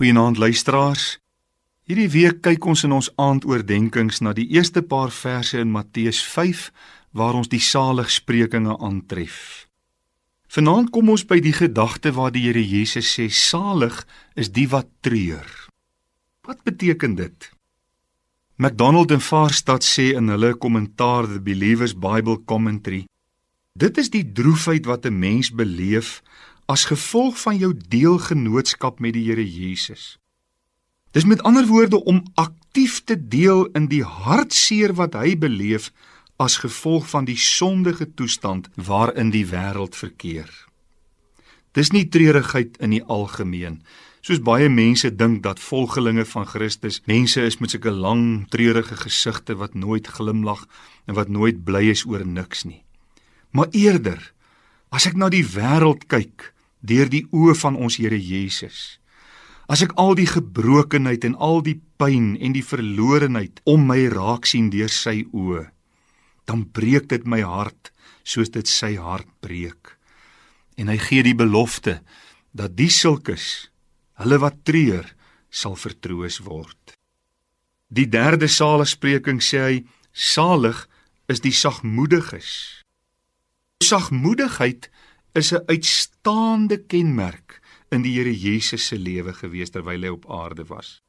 Goeienaand luisteraars. Hierdie week kyk ons in ons aandoordenkings na die eerste paar verse in Matteus 5 waar ons die saligsprekinge aantref. Vanaand kom ons by die gedagte waar die Here Jesus sê salig is die wat treur. Wat beteken dit? McDonald en Farstad sê in hulle kommentaar The Believers Bible Commentary Dit is die droefheid wat 'n mens beleef as gevolg van jou deelgenootskap met die Here Jesus. Dis met ander woorde om aktief te deel in die hartseer wat hy beleef as gevolg van die sondige toestand waarin die wêreld verkeer. Dis nie treurigheid in die algemeen soos baie mense dink dat volgelinge van Christus mense is met sulke lang treurige gesigte wat nooit glimlag en wat nooit bly is oor niks nie. Maar eerder as ek na die wêreld kyk, deur die oë van ons Here Jesus. As ek al die gebrokenheid en al die pyn en die verlorenheid om my raak sien deur sy oë, dan breek dit my hart soos dit sy hart breek. En hy gee die belofte dat die sulkes, hulle wat treur, sal vertroos word. Die derde saligspreking sê hy: Salig is die sagmoediges. Sagmoedigheid is 'n uitstaande kenmerk in die Here Jesus se lewe gewees terwyl hy op aarde was.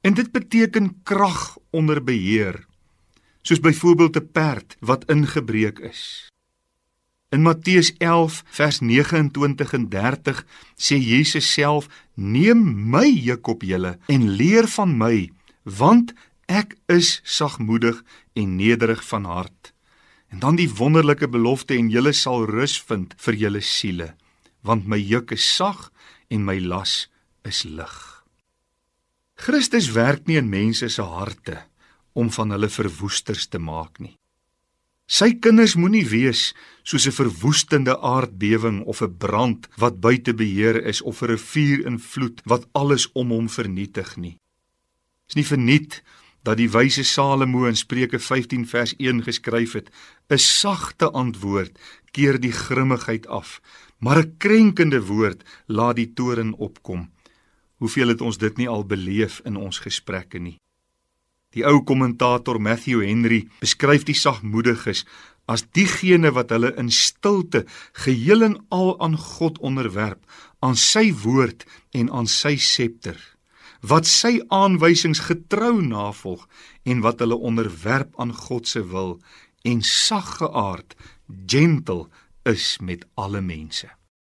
En dit beteken krag onder beheer, soos byvoorbeeld 'n perd wat ingebreek is. In Matteus 11 vers 29 en 30 sê Jesus self: "Neem my juk op julle en leer van my, want ek is sagmoedig en nederig van hart." En dan die wonderlike belofte en julle sal rus vind vir julle siele, want my juk is sag en my las is lig. Christus werk nie in mense se harte om van hulle verwoesters te maak nie. Sy kinders moenie wees soos 'n verwoestende aardbewing of 'n brand wat buite beheer is of 'n rivier in vloed wat alles om hom vernietig nie. Is nie verniet dat die wyse Salomo in Spreuke 15 vers 1 geskryf het: "’n Sagte antwoord keer die grimmigheid af, maar 'n krenkende woord laat die toorn opkom." Hoeveel het ons dit nie al beleef in ons gesprekke nie? Die ou kommentator Matthew Henry beskryf die sagmoediges as diegene wat hulle in stilte geheel en al aan God onderwerp, aan sy woord en aan sy septer wat sy aanwysings getrou navolg en wat hulle onderwerp aan God se wil en saggeaard gentle is met alle mense